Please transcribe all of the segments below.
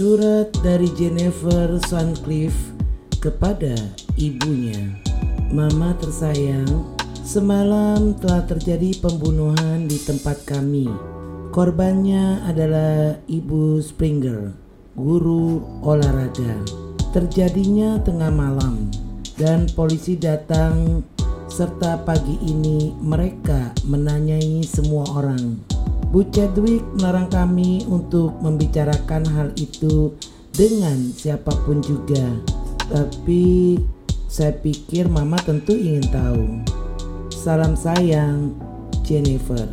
Surat dari Jennifer Sutcliffe kepada ibunya. Mama tersayang, semalam telah terjadi pembunuhan di tempat kami. Korbannya adalah Ibu Springer, guru olahraga. Terjadinya tengah malam dan polisi datang serta pagi ini mereka menanyai semua orang. Bu Chadwick melarang kami untuk membicarakan hal itu dengan siapa pun juga. Tapi saya pikir mama tentu ingin tahu. Salam sayang, Jennifer.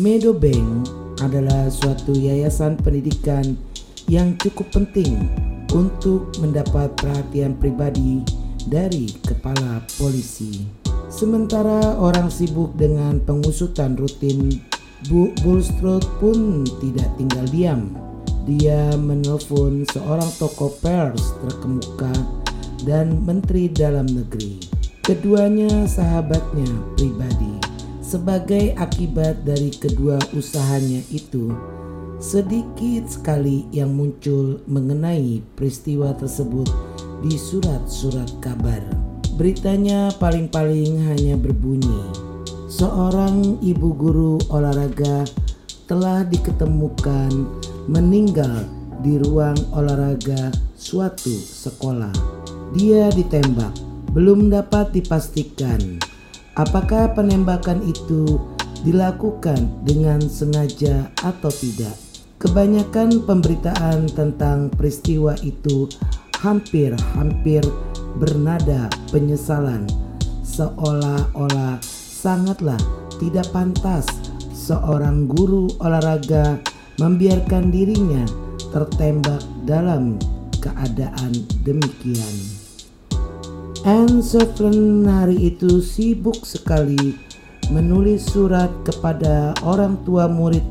Meadowbank adalah suatu yayasan pendidikan yang cukup penting untuk mendapat perhatian pribadi dari kepala polisi. Sementara orang sibuk dengan pengusutan rutin, Bu Bulstrode pun tidak tinggal diam. Dia menelpon seorang tokoh pers terkemuka dan menteri dalam negeri. Keduanya sahabatnya pribadi. Sebagai akibat dari kedua usahanya itu, sedikit sekali yang muncul mengenai peristiwa tersebut di surat-surat kabar. Beritanya paling-paling hanya berbunyi, seorang ibu guru olahraga telah diketemukan meninggal di ruang olahraga suatu sekolah. Dia ditembak, belum dapat dipastikan apakah penembakan itu dilakukan dengan sengaja atau tidak. Kebanyakan pemberitaan tentang peristiwa itu hampir-hampir bernada penyesalan, seolah-olah sangatlah tidak pantas seorang guru olahraga membiarkan dirinya tertembak dalam keadaan demikian. Anne hari itu sibuk sekali menulis surat kepada orang tua murid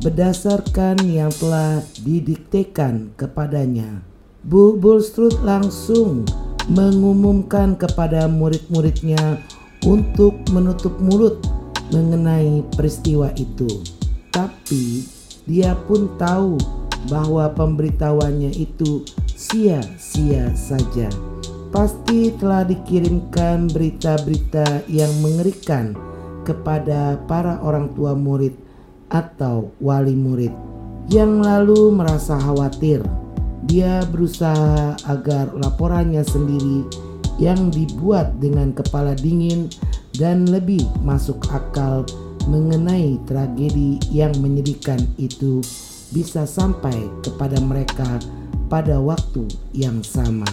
berdasarkan yang telah didiktekan kepadanya. Bu Bulstrode langsung mengumumkan kepada murid-muridnya untuk menutup mulut mengenai peristiwa itu. Tapi dia pun tahu bahwa pemberitahuannya itu sia-sia saja. Pasti telah dikirimkan berita-berita yang mengerikan kepada para orang tua murid atau wali murid yang lalu merasa khawatir. Dia berusaha agar laporannya sendiri yang dibuat dengan kepala dingin dan lebih masuk akal mengenai tragedi yang menyedihkan itu bisa sampai kepada mereka pada waktu yang sama.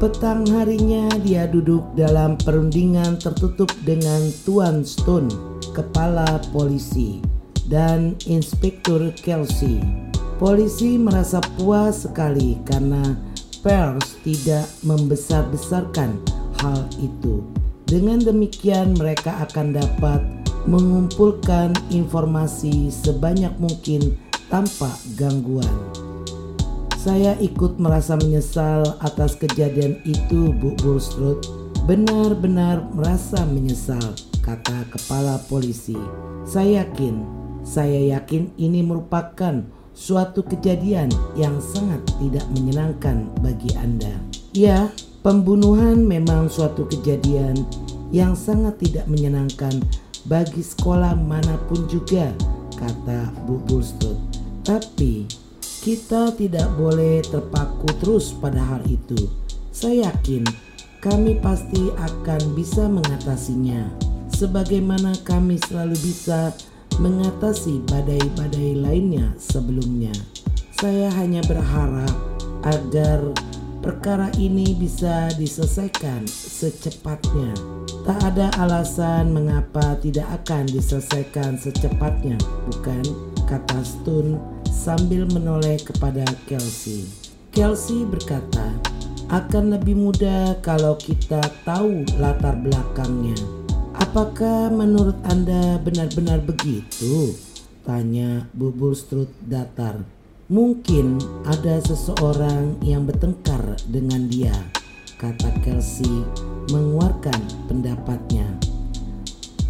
Petang harinya dia duduk dalam perundingan tertutup dengan Tuan Stone, kepala polisi, dan Inspektur Kelsey. Polisi merasa puas sekali karena pers tidak membesar-besarkan hal itu. Dengan demikian mereka akan dapat mengumpulkan informasi sebanyak mungkin tanpa gangguan. Saya ikut merasa menyesal atas kejadian itu, Bu Bulstrode. Benar-benar merasa menyesal, kata kepala polisi. Saya yakin, saya yakin ini merupakan suatu kejadian yang sangat tidak menyenangkan bagi Anda. Ya, pembunuhan memang suatu kejadian yang sangat tidak menyenangkan bagi sekolah mana pun juga, kata Bu Bulstrode. Tapi kita tidak boleh terpaku terus pada hal itu. Saya yakin kami pasti akan bisa mengatasinya, sebagaimana kami selalu bisa mengatasi badai-badai lainnya sebelumnya. Saya hanya berharap agar perkara ini bisa diselesaikan secepatnya. Tak ada alasan mengapa tidak akan diselesaikan secepatnya, bukan? Kata Stone sambil menoleh kepada Kelsey. Kelsey berkata, akan lebih mudah kalau kita tahu latar belakangnya. Apakah menurut Anda benar-benar begitu? Tanya Bu Bulstrode datar. Mungkin ada seseorang yang bertengkar dengan dia, kata Kelsey mengeluarkan pendapatnya.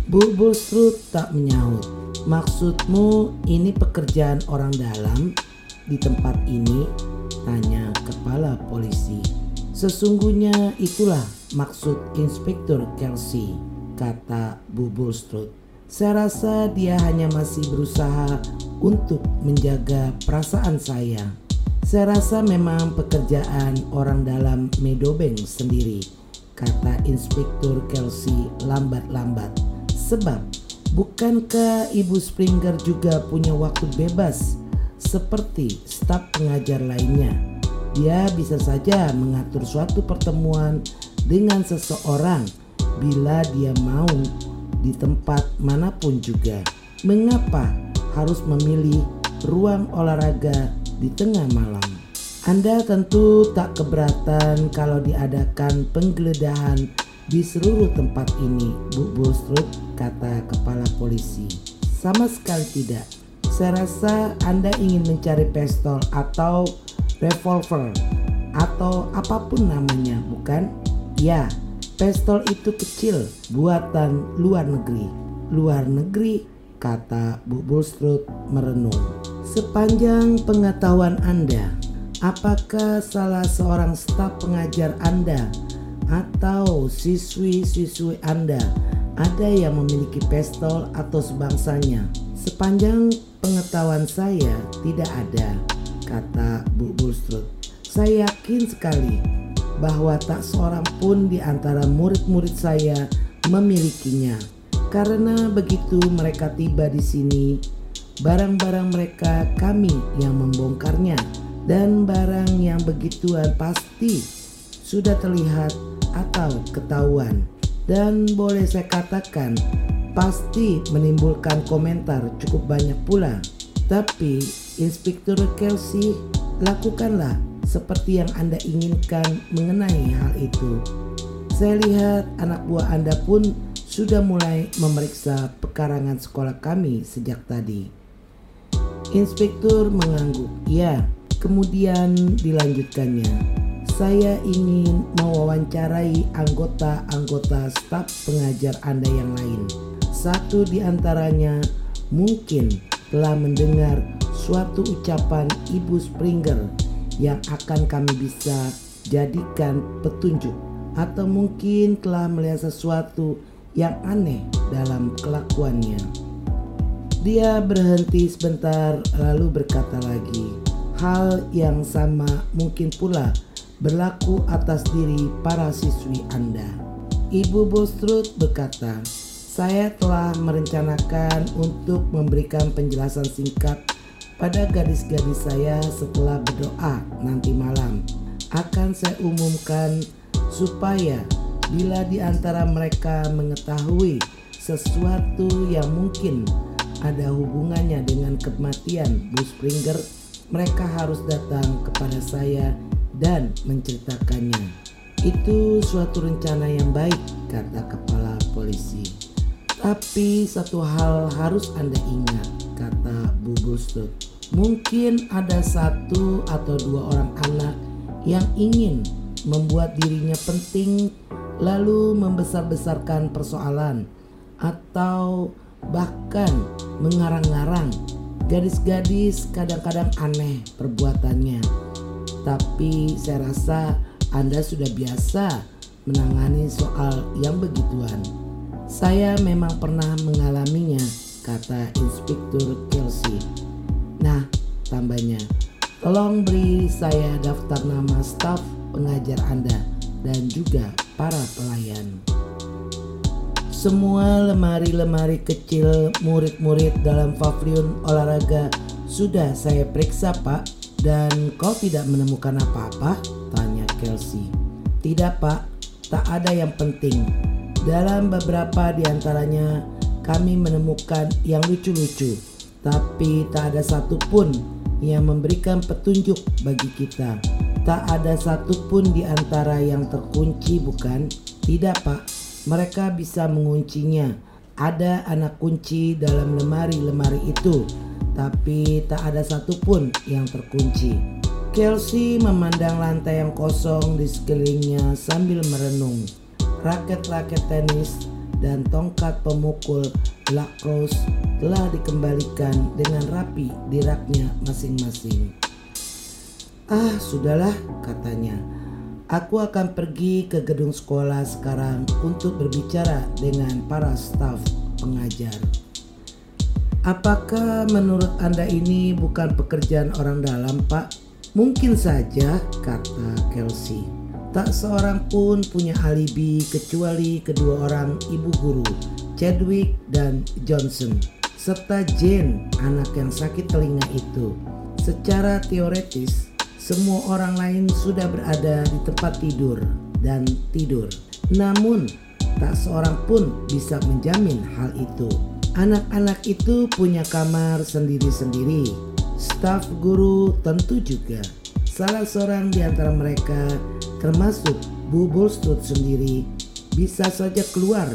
Bu Bulstrode tak menyahut. Maksudmu ini pekerjaan orang dalam? di tempat ini? Tanya kepala polisi. Sesungguhnya itulah maksud Inspektur Kelsey, kata Bu Bulstrode. Saya rasa dia hanya masih berusaha untuk menjaga perasaan saya. Saya rasa memang pekerjaan orang dalam Medobeng sendiri, kata Inspektur Kelsey lambat-lambat. Sebab, bukankah Ibu Springer juga punya waktu bebas seperti staf pengajar lainnya? Dia bisa saja mengatur suatu pertemuan dengan seseorang bila dia mau di tempat mana pun juga. Mengapa harus memilih ruang olahraga di tengah malam? Anda tentu tak keberatan kalau diadakan penggeledahan di seluruh tempat ini, Bu Bulstrud, kata kepala polisi. Sama sekali tidak. Saya rasa Anda ingin mencari pistol atau revolver atau apa pun namanya, bukan? Ya, pistol itu kecil, buatan luar negeri. Luar negeri, kata Bu Bulstrud merenung. Sepanjang pengetahuan Anda, apakah salah seorang staf pengajar Anda atau siswi-siswi Anda ada yang memiliki pistol atau sebangsanya? Sepanjang pengetahuan saya tidak ada kata Bu Bulstrud. Saya yakin sekali bahwa tak seorang pun di antara murid-murid saya memilikinya. Karena begitu mereka tiba di sini, barang-barang mereka kami yang membongkarnya dan barang yang begituan pasti sudah terlihat atau ketahuan dan boleh saya katakan pasti menimbulkan komentar cukup banyak pula. Tapi Inspektur Kelsey, lakukanlah seperti yang Anda inginkan mengenai hal itu. Saya lihat anak buah Anda pun sudah mulai memeriksa pekarangan sekolah kami sejak tadi. Inspektur mengangguk. Ya, kemudian dilanjutkannya. Saya ingin mewawancarai anggota-anggota staf pengajar Anda yang lain. Satu di antaranya mungkin telah mendengar suatu ucapan Ibu Springer yang akan kami bisa jadikan petunjuk atau mungkin telah melihat sesuatu yang aneh dalam kelakuannya. Dia berhenti sebentar lalu berkata lagi, hal yang sama mungkin pula berlaku atas diri para siswi Anda. Ibu Bostrud berkata, saya telah merencanakan untuk memberikan penjelasan singkat pada gadis-gadis saya setelah berdoa nanti malam. Akan saya umumkan supaya bila di antara mereka mengetahui sesuatu yang mungkin ada hubungannya dengan kematian Bu Springer, mereka harus datang kepada saya dan menceritakannya. Itu suatu rencana yang baik, kata kepala polisi. Tapi satu hal harus Anda ingat, kata Bu Bulstrud. Mungkin ada satu atau dua orang anak yang ingin membuat dirinya penting lalu membesar-besarkan persoalan atau bahkan mengarang-arang. Gadis-gadis kadang-kadang aneh perbuatannya. Tapi saya rasa Anda sudah biasa menangani soal yang begituan. Saya memang pernah mengalaminya, kata Inspektur Kelsey. Tambahnya, tolong beri saya daftar nama staf pengajar Anda dan juga para pelayan. Semua lemari-lemari kecil murid-murid dalam pavilion olahraga sudah saya periksa pak dan kau tidak menemukan apa-apa? Tanya Kelsey. Tidak pak, tak ada yang penting dalam beberapa di antaranya kami menemukan yang lucu-lucu, tapi tak ada satupun yang memberikan petunjuk bagi kita. Tak ada satupun di antara yang terkunci bukan? Tidak pak, mereka bisa menguncinya. Ada anak kunci dalam lemari-lemari itu, tapi tak ada satupun yang terkunci. Kelsey memandang lantai yang kosong di sekelilingnya sambil merenung raket-raket tenis, dan tongkat pemukul lacrosse telah dikembalikan dengan rapi di raknya masing-masing. Ah, sudahlah, katanya. Aku akan pergi ke gedung sekolah sekarang untuk berbicara dengan para staf pengajar. Apakah menurut Anda ini bukan pekerjaan orang dalam, Pak? Mungkin saja, kata Kelsey. Tak seorang pun punya alibi kecuali kedua orang ibu guru, Chadwick dan Johnson, serta Jane, anak yang sakit telinga itu. Secara teoretis, semua orang lain sudah berada di tempat tidur dan tidur. Namun, tak seorang pun bisa menjamin hal itu. Anak-anak itu punya kamar sendiri-sendiri. Staf guru tentu juga. Salah seorang di antara mereka, termasuk Bu Bulstrode sendiri, bisa saja keluar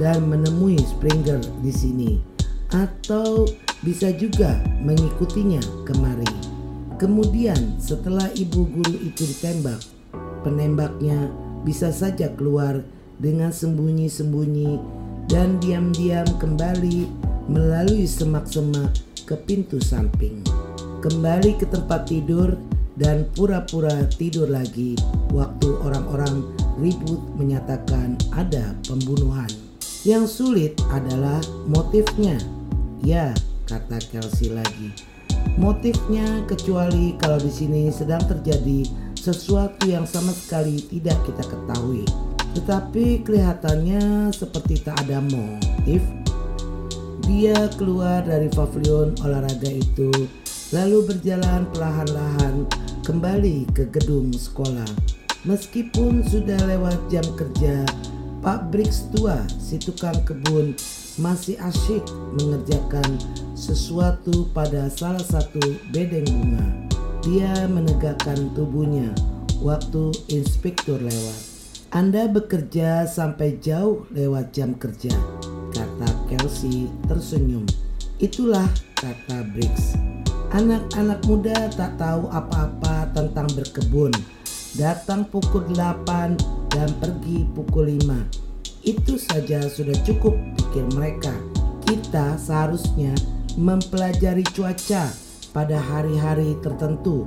dan menemui Springer di sini, atau bisa juga mengikutinya kemari. Kemudian setelah ibu guru itu ditembak, penembaknya bisa saja keluar dengan sembunyi-sembunyi dan diam-diam kembali melalui semak-semak ke pintu samping. Kembali ke tempat tidur dan pura-pura tidur lagi waktu orang-orang ribut menyatakan ada pembunuhan. Yang sulit adalah motifnya. Ya, kata Kelsey lagi motifnya kecuali kalau di sini sedang terjadi sesuatu yang sama sekali tidak kita ketahui. Tetapi kelihatannya seperti tak ada motif. Dia keluar dari pavilion olahraga itu lalu berjalan perlahan-lahan kembali ke gedung sekolah. Meskipun sudah lewat jam kerja, Pak Briggs tua si tukang kebun masih asyik mengerjakan sesuatu pada salah satu bedeng bunga. Dia menegakkan tubuhnya waktu inspektur lewat. Anda bekerja sampai jauh lewat jam kerja, kata Kelsey tersenyum. Itulah kata Briggs. Anak-anak muda tak tahu apa-apa tentang berkebun. Datang pukul 8 dan pergi pukul 5 itu saja sudah cukup pikir mereka. Kita seharusnya mempelajari cuaca pada hari-hari tertentu.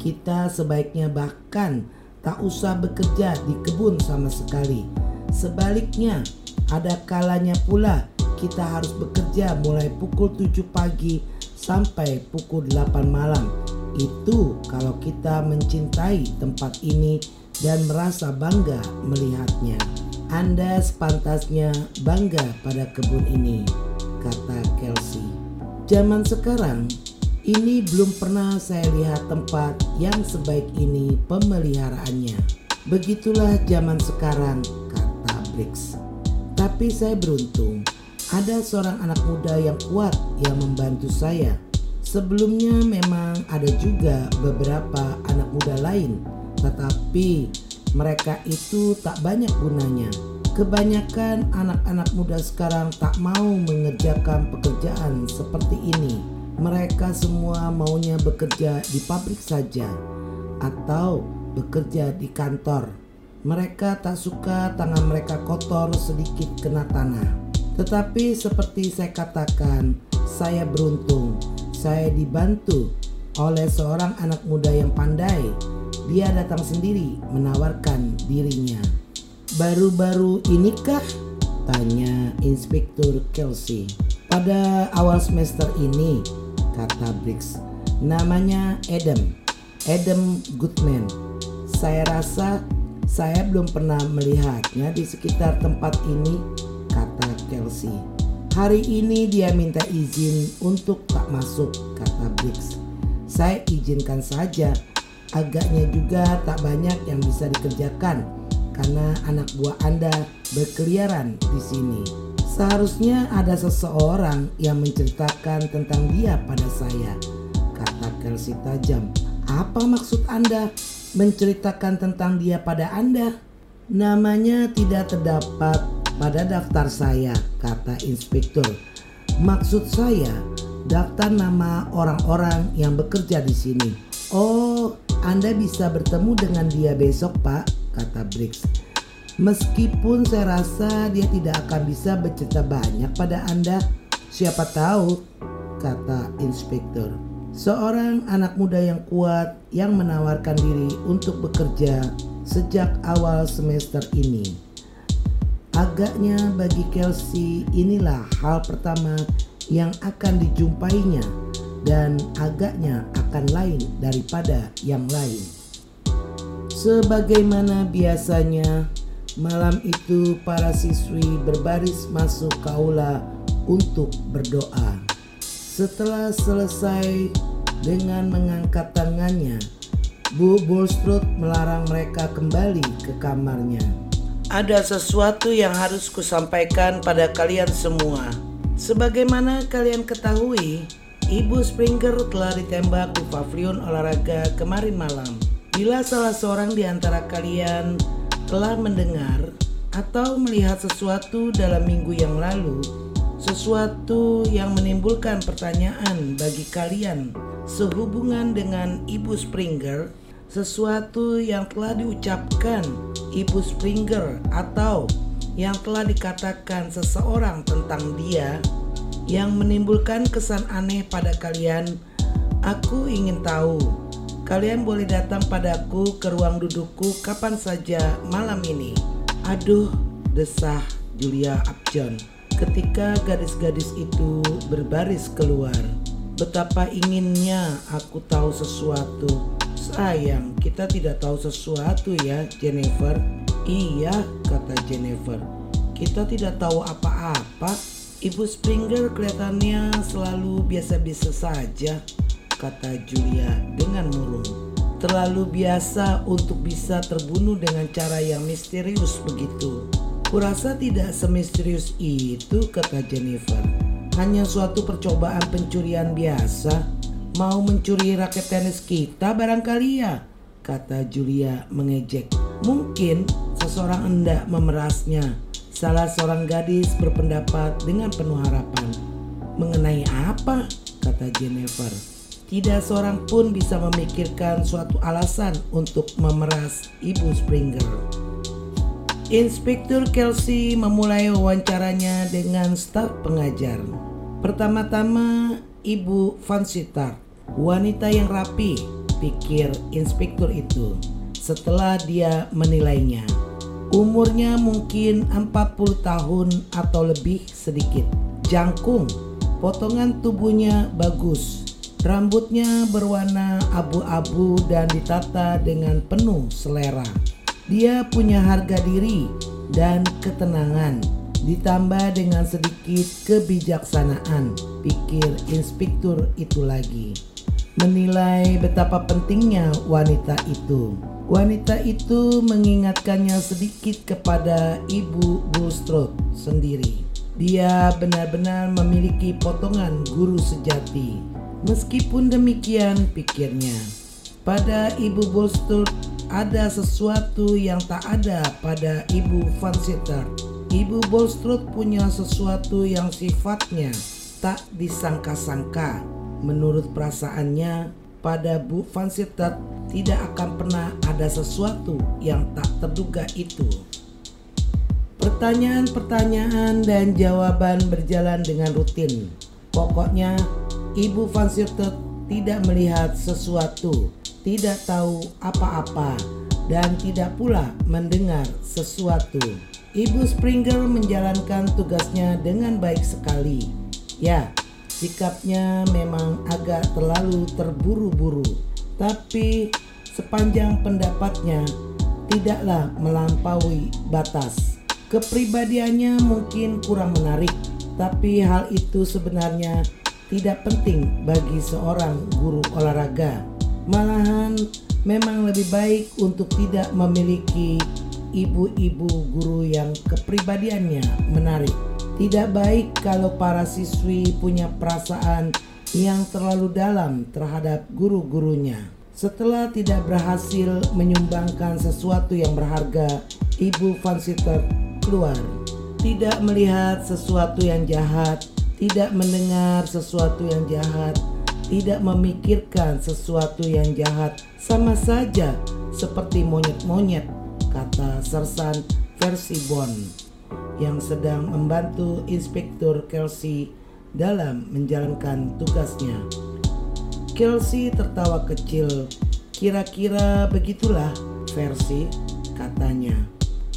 Kita sebaiknya bahkan tak usah bekerja di kebun sama sekali. Sebaliknya, ada kalanya pula kita harus bekerja mulai pukul 7 pagi sampai pukul 8 malam. Itu kalau kita mencintai tempat ini dan merasa bangga melihatnya. Anda sepantasnya bangga pada kebun ini, kata Kelsey. Zaman sekarang, ini belum pernah saya lihat tempat yang sebaik ini pemeliharaannya. Begitulah zaman sekarang, kata Briggs. Tapi saya beruntung, ada seorang anak muda yang kuat yang membantu saya. Sebelumnya memang ada juga beberapa anak muda lain, tetapi mereka itu tak banyak gunanya. Kebanyakan anak-anak muda sekarang tak mau mengerjakan pekerjaan seperti ini. Mereka semua maunya bekerja di pabrik saja atau bekerja di kantor. Mereka tak suka tangan mereka kotor sedikit kena tanah. Tetapi seperti saya katakan, saya beruntung. Saya dibantu oleh seorang anak muda yang pandai dia datang sendiri menawarkan dirinya. Baru-baru inikah? Tanya Inspektur Kelsey. Pada awal semester ini, kata Briggs. Namanya Adam. Adam Goodman. Saya rasa saya belum pernah melihatnya di sekitar tempat ini, kata Kelsey. Hari ini dia minta izin untuk tak masuk, kata Briggs. Saya izinkan saja agaknya juga tak banyak yang bisa dikerjakan karena anak buah Anda berkeliaran di sini. Seharusnya ada seseorang yang menceritakan tentang dia pada saya, kata Kelsey tajam. Apa maksud Anda menceritakan tentang dia pada Anda? Namanya tidak terdapat pada daftar saya, kata inspektur. Maksud saya, daftar nama orang-orang yang bekerja di sini. Oh, anda bisa bertemu dengan dia besok pak, kata Briggs. Meskipun saya rasa dia tidak akan bisa bercerita banyak pada Anda, siapa tahu, kata inspektur. seorang anak muda yang kuat yang menawarkan diri untuk bekerja sejak awal semester ini. Agaknya bagi Kelsey inilah hal pertama yang akan dijumpainya dan agaknya akan lain daripada yang lain. Sebagaimana biasanya, malam itu para siswi berbaris masuk ke aula untuk berdoa. Setelah selesai dengan mengangkat tangannya, Bu Bulstrode melarang mereka kembali ke kamarnya. Ada sesuatu yang harus kusampaikan pada kalian semua. Sebagaimana kalian ketahui, Ibu Springer telah ditembak di pavilion olahraga kemarin malam. Bila salah seorang di antara kalian telah mendengar atau melihat sesuatu dalam minggu yang lalu, sesuatu yang menimbulkan pertanyaan bagi kalian sehubungan dengan Ibu Springer, sesuatu yang telah diucapkan Ibu Springer atau yang telah dikatakan seseorang tentang dia yang menimbulkan kesan aneh pada kalian, aku ingin tahu. Kalian boleh datang padaku ke ruang dudukku kapan saja malam ini. Aduh, desah Julia Upjohn ketika gadis-gadis itu berbaris keluar. Betapa inginnya aku tahu sesuatu. Sayang, kita tidak tahu sesuatu ya, Jennifer. Iya, kata Jennifer. Kita tidak tahu apa-apa. Ibu Springer kelihatannya selalu biasa-biasa saja, kata Julia dengan murung. Terlalu biasa untuk bisa terbunuh dengan cara yang misterius begitu. Kurasa tidak semisterius itu, kata Jennifer. Hanya suatu percobaan pencurian biasa. Mau mencuri raket tenis kita barangkali ya, kata Julia mengejek. Mungkin seseorang hendak memerasnya Salah seorang gadis berpendapat dengan penuh harapan. Mengenai apa? kata Jennifer. Tidak seorang pun bisa memikirkan suatu alasan untuk memeras Ibu Springer. Inspektur Kelsey memulai wawancaranya dengan staf pengajar. Pertama-tama Ibu Van Sittard, wanita yang rapi, pikir inspektur itu setelah dia menilainya. Umurnya mungkin 40 tahun atau lebih sedikit. Jangkung, potongan tubuhnya bagus. Rambutnya berwarna abu-abu dan ditata dengan penuh selera. Dia punya harga diri dan ketenangan ditambah dengan sedikit kebijaksanaan, pikir inspektur itu lagi. Menilai betapa pentingnya wanita itu. Wanita itu mengingatkannya sedikit kepada ibu Bulstrode sendiri. Dia benar-benar memiliki potongan guru sejati. Meskipun demikian, pikirnya, pada ibu Bulstrode ada sesuatu yang tak ada pada ibu Van Sitter. Ibu Bulstrode punya sesuatu yang sifatnya tak disangka-sangka. Menurut perasaannya, pada Bu Van tidak akan pernah ada sesuatu yang tak terduga itu. Pertanyaan-pertanyaan dan jawaban berjalan dengan rutin. Pokoknya, Ibu Van tidak melihat sesuatu, tidak tahu apa-apa, dan tidak pula mendengar sesuatu. Ibu Springer menjalankan tugasnya dengan baik sekali. Ya, Sikapnya memang agak terlalu terburu-buru, tapi sepanjang pendapatnya tidaklah melampaui batas. Kepribadiannya mungkin kurang menarik, tapi hal itu sebenarnya tidak penting bagi seorang guru olahraga. Malahan memang lebih baik untuk tidak memiliki ibu-ibu guru yang kepribadiannya menarik. Tidak baik kalau para siswi punya perasaan yang terlalu dalam terhadap guru-gurunya. Setelah tidak berhasil menyumbangkan sesuatu yang berharga, Ibu Van Sitter keluar. Tidak melihat sesuatu yang jahat, tidak mendengar sesuatu yang jahat, tidak memikirkan sesuatu yang jahat, sama saja seperti monyet-monyet, kata Sersan versi Bond yang sedang membantu Inspektur Kelsey dalam menjalankan tugasnya. Kelsey tertawa kecil. Kira-kira begitulah versi katanya.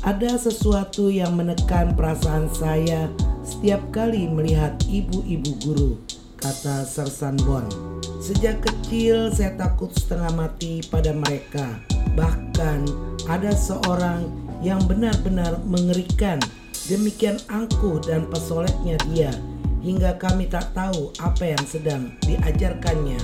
Ada sesuatu yang menekan perasaan saya setiap kali melihat ibu-ibu guru, kata Sersan Bon. Sejak kecil saya takut setengah mati pada mereka. Bahkan ada seorang yang benar-benar mengerikan. Demikian angkuh dan pesoleknya dia hingga kami tak tahu apa yang sedang diajarkannya.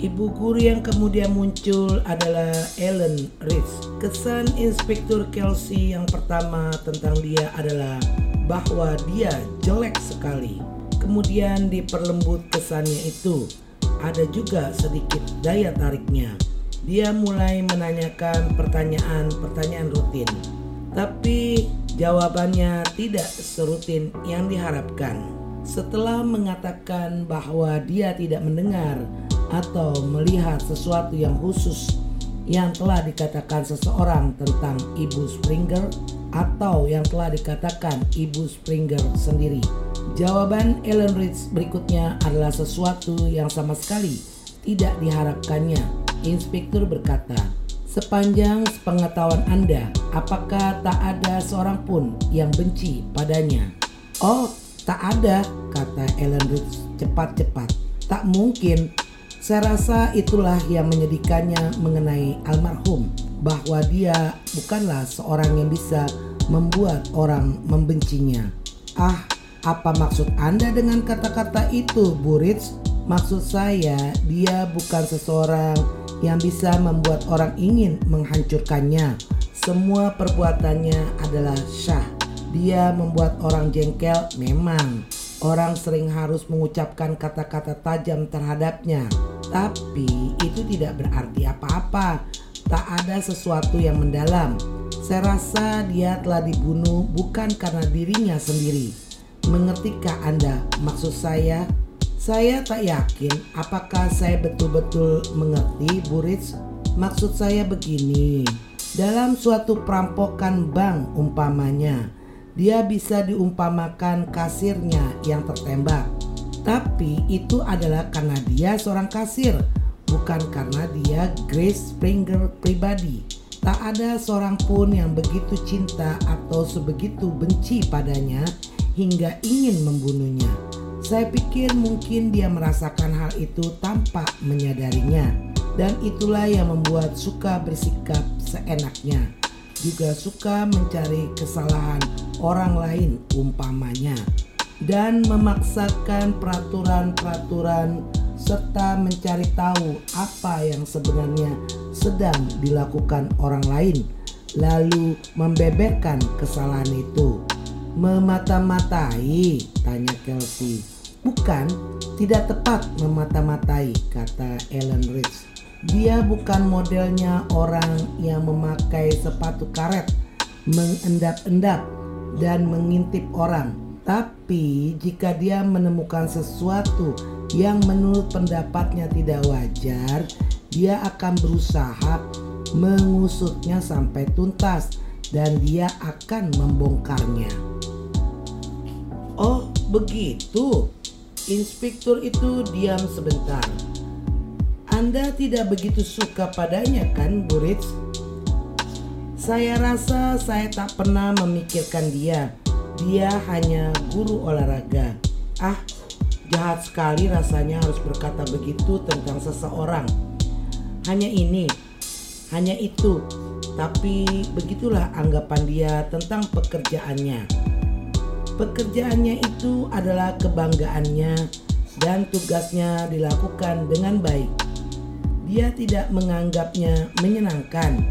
Ibu guru yang kemudian muncul adalah Ellen Ritz. Kesan Inspektur Kelsey yang pertama tentang dia adalah bahwa dia jelek sekali. Kemudian diperlembut kesannya itu. Ada juga sedikit daya tariknya. Dia mulai menanyakan pertanyaan-pertanyaan rutin. Tapi jawabannya tidak serutin yang diharapkan. Setelah mengatakan bahwa dia tidak mendengar atau melihat sesuatu yang khusus yang telah dikatakan seseorang tentang Ibu Springer atau yang telah dikatakan Ibu Springer sendiri. Jawaban Ellen Ritz berikutnya adalah sesuatu yang sama sekali tidak diharapkannya. Inspektur berkata, Sepanjang pengetahuan Anda, apakah tak ada seorang pun yang benci padanya? Oh, tak ada, kata Ellen Ritz cepat-cepat. Tak mungkin saya rasa itulah yang menyedihkannya mengenai almarhum, bahwa dia bukanlah seorang yang bisa membuat orang membencinya. Ah, apa maksud Anda dengan kata-kata itu, Burits? Maksud saya, dia bukan seseorang yang bisa membuat orang ingin menghancurkannya. Semua perbuatannya adalah syah. Dia membuat orang jengkel memang. Orang sering harus mengucapkan kata-kata tajam terhadapnya. Tapi itu tidak berarti apa-apa. Tak ada sesuatu yang mendalam. Saya rasa dia telah dibunuh bukan karena dirinya sendiri. Mengertikah Anda maksud saya? Saya tak yakin apakah saya betul-betul mengerti, Burits. Maksud saya begini. Dalam suatu perampokan bank umpamanya, dia bisa diumpamakan kasirnya yang tertembak tapi itu adalah karena dia seorang kasir, bukan karena dia Grace Springer pribadi. Tak ada seorang pun yang begitu cinta atau sebegitu benci padanya hingga ingin membunuhnya. Saya pikir mungkin dia merasakan hal itu tanpa menyadarinya. Dan itulah yang membuat suka bersikap seenaknya. Juga suka mencari kesalahan orang lain umpamanya dan memaksakan peraturan-peraturan serta mencari tahu apa yang sebenarnya sedang dilakukan orang lain lalu membeberkan kesalahan itu. Memata-matai, tanya Kelsey. Bukan, tidak tepat memata-matai, kata Ellen Rich. Dia bukan modelnya orang yang memakai sepatu karet, mengendap-endap, dan mengintip orang tapi jika dia menemukan sesuatu yang menurut pendapatnya tidak wajar, dia akan berusaha mengusutnya sampai tuntas dan dia akan membongkarnya. Oh, begitu. Inspektur itu diam sebentar. Anda tidak begitu suka padanya kan, Burits? Saya rasa saya tak pernah memikirkan dia dia hanya guru olahraga. Ah, jahat sekali rasanya harus berkata begitu tentang seseorang. Hanya ini, hanya itu. Tapi begitulah anggapan dia tentang pekerjaannya. Pekerjaannya itu adalah kebanggaannya dan tugasnya dilakukan dengan baik. Dia tidak menganggapnya menyenangkan.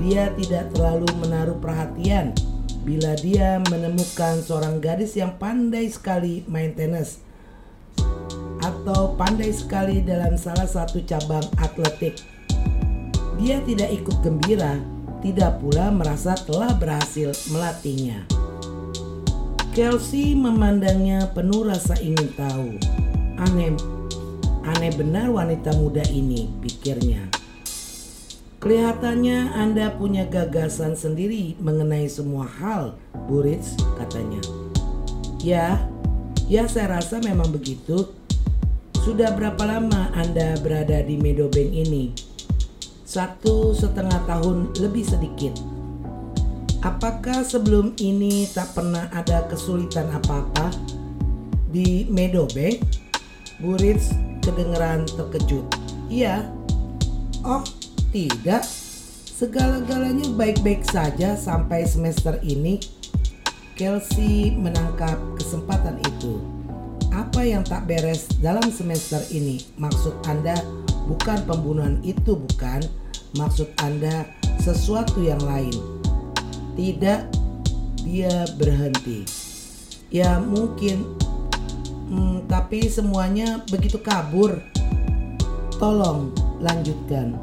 Dia tidak terlalu menaruh perhatian bila dia menemukan seorang gadis yang pandai sekali main tenis atau pandai sekali dalam salah satu cabang atletik. Dia tidak ikut gembira, tidak pula merasa telah berhasil melatihnya. Kelsey memandangnya penuh rasa ingin tahu. Aneh, aneh benar wanita muda ini, pikirnya. Kelihatannya Anda punya gagasan sendiri mengenai semua hal, Burits, katanya. Ya, ya saya rasa memang begitu. Sudah berapa lama Anda berada di Meadowbank ini? Satu setengah tahun lebih sedikit. Apakah sebelum ini tak pernah ada kesulitan apa-apa di Meadowbank? Burit kedengeran terkejut. Iya. Oh, tidak. Segala-galanya baik-baik saja sampai semester ini. Kelsey menangkap kesempatan itu. Apa yang tak beres dalam semester ini? Maksud Anda bukan pembunuhan itu, bukan? Maksud Anda sesuatu yang lain? Tidak, dia berhenti. Ya mungkin, hmm, tapi semuanya begitu kabur. Tolong lanjutkan.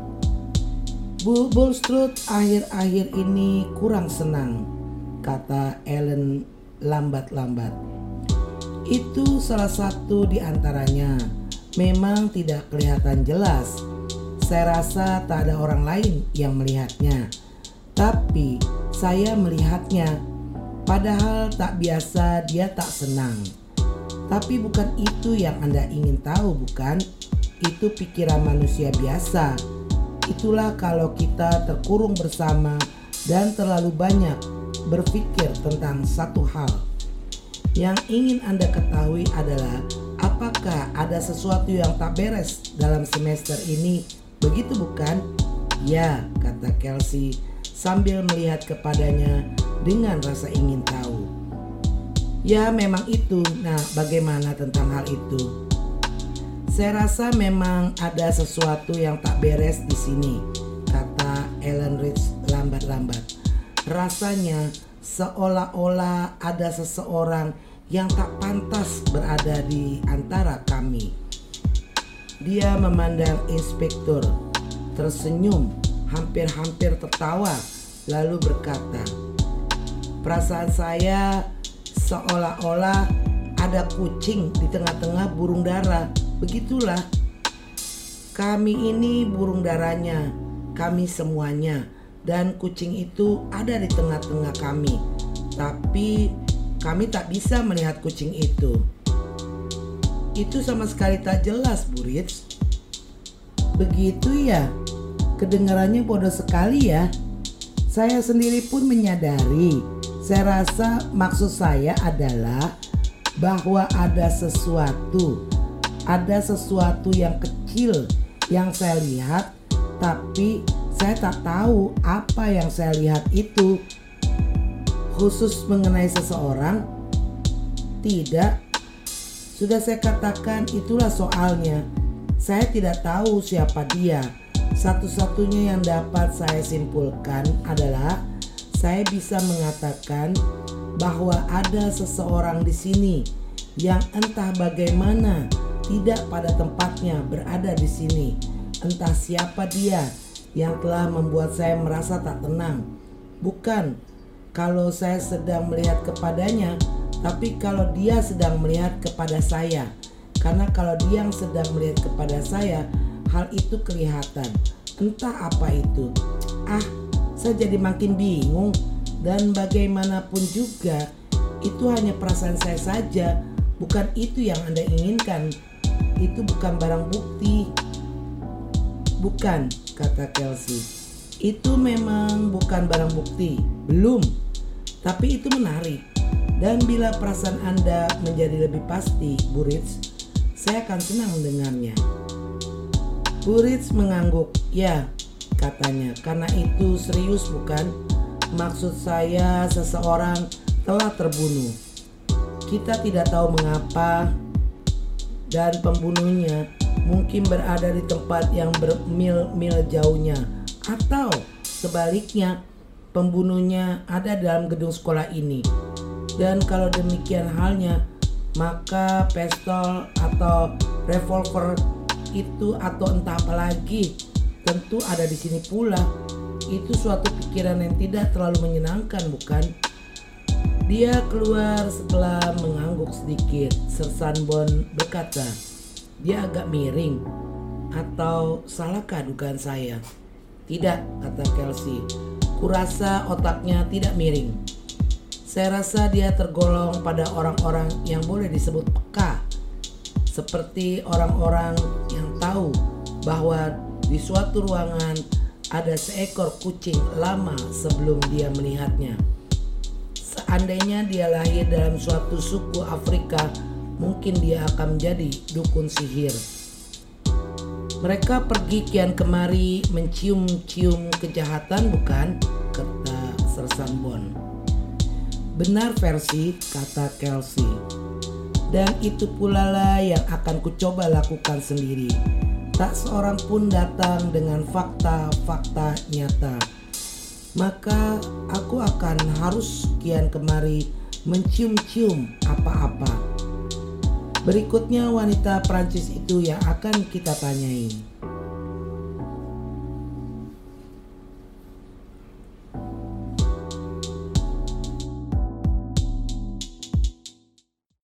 Bu Bulstrode akhir-akhir ini kurang senang, kata Ellen lambat-lambat. Itu salah satu di antaranya. Memang tidak kelihatan jelas. Saya rasa tak ada orang lain yang melihatnya. Tapi saya melihatnya, padahal tak biasa dia tak senang. Tapi bukan itu yang Anda ingin tahu, bukan? Itu pikiran manusia biasa. Itulah kalau kita terkurung bersama dan terlalu banyak berpikir tentang satu hal. Yang ingin Anda ketahui adalah apakah ada sesuatu yang tak beres dalam semester ini? Begitu bukan? Ya, kata Kelsey sambil melihat kepadanya dengan rasa ingin tahu. Ya memang itu, nah bagaimana tentang hal itu? Saya rasa memang ada sesuatu yang tak beres di sini, kata Ellen Rich lambat-lambat. Rasanya seolah-olah ada seseorang yang tak pantas berada di antara kami. Dia memandang inspektur, tersenyum hampir-hampir tertawa lalu berkata, "Perasaan saya seolah-olah ada kucing di tengah-tengah burung dara. Begitulah. Kami ini burung darahnya, kami semuanya, dan kucing itu ada di tengah-tengah kami. Tapi kami tak bisa melihat kucing itu. Itu sama sekali tak jelas, Burits. Begitu ya, kedengarannya bodoh sekali ya. Saya sendiri pun menyadari. Saya rasa maksud saya adalah bahwa ada sesuatu, ada sesuatu yang kecil yang saya lihat, tapi saya tak tahu apa yang saya lihat itu. Khusus mengenai seseorang, tidak. Sudah saya katakan itulah soalnya. Saya tidak tahu siapa dia satu-satunya yang dapat saya simpulkan adalah saya bisa mengatakan bahwa ada seseorang di sini yang entah bagaimana tidak pada tempatnya berada di sini. Entah siapa dia yang telah membuat saya merasa tak tenang. Bukan kalau saya sedang melihat kepadanya, tapi kalau dia sedang melihat kepada saya. Karena kalau dia yang sedang melihat kepada saya, hal itu kelihatan. Entah apa itu. Ah, saya jadi makin bingung dan bagaimanapun juga itu hanya perasaan saya saja, bukan itu yang Anda inginkan. Itu bukan barang bukti. Bukan, kata Kelsey. Itu memang bukan barang bukti. Belum. Tapi itu menarik. Dan bila perasaan Anda menjadi lebih pasti, Burits, saya akan senang mendengarnya. Burits mengangguk. Ya, katanya. Karena itu serius bukan? Maksud saya seseorang telah terbunuh. Kita tidak tahu mengapa dan pembunuhnya mungkin berada di tempat yang bermil-mil jauhnya atau sebaliknya pembunuhnya ada dalam gedung sekolah ini. Dan kalau demikian halnya, maka pistol atau revolver itu atau entah apa lagi tentu ada di sini pula. Itu suatu pikiran yang tidak terlalu menyenangkan, bukan? Dia keluar setelah mengangguk sedikit. Sersan Bon berkata, dia agak miring. Atau salahkah dugaan saya? Tidak, kata Kelsey. Kurasa otaknya tidak miring. Saya rasa dia tergolong pada orang-orang yang boleh disebut peka seperti orang-orang tahu bahwa di suatu ruangan ada seekor kucing lama sebelum dia melihatnya. Seandainya dia lahir dalam suatu suku Afrika, mungkin dia akan menjadi dukun sihir. Mereka pergi kian kemari mencium-cium kejahatan bukan? Kata Sersan Bon. Benar versi, kata Kelsey. Dan itu pula lah yang akan kucoba lakukan sendiri. Tak seorang pun datang dengan fakta-fakta nyata. Maka aku akan harus kian kemari mencium-cium apa-apa Berikutnya wanita Prancis itu yang akan kita tanyai.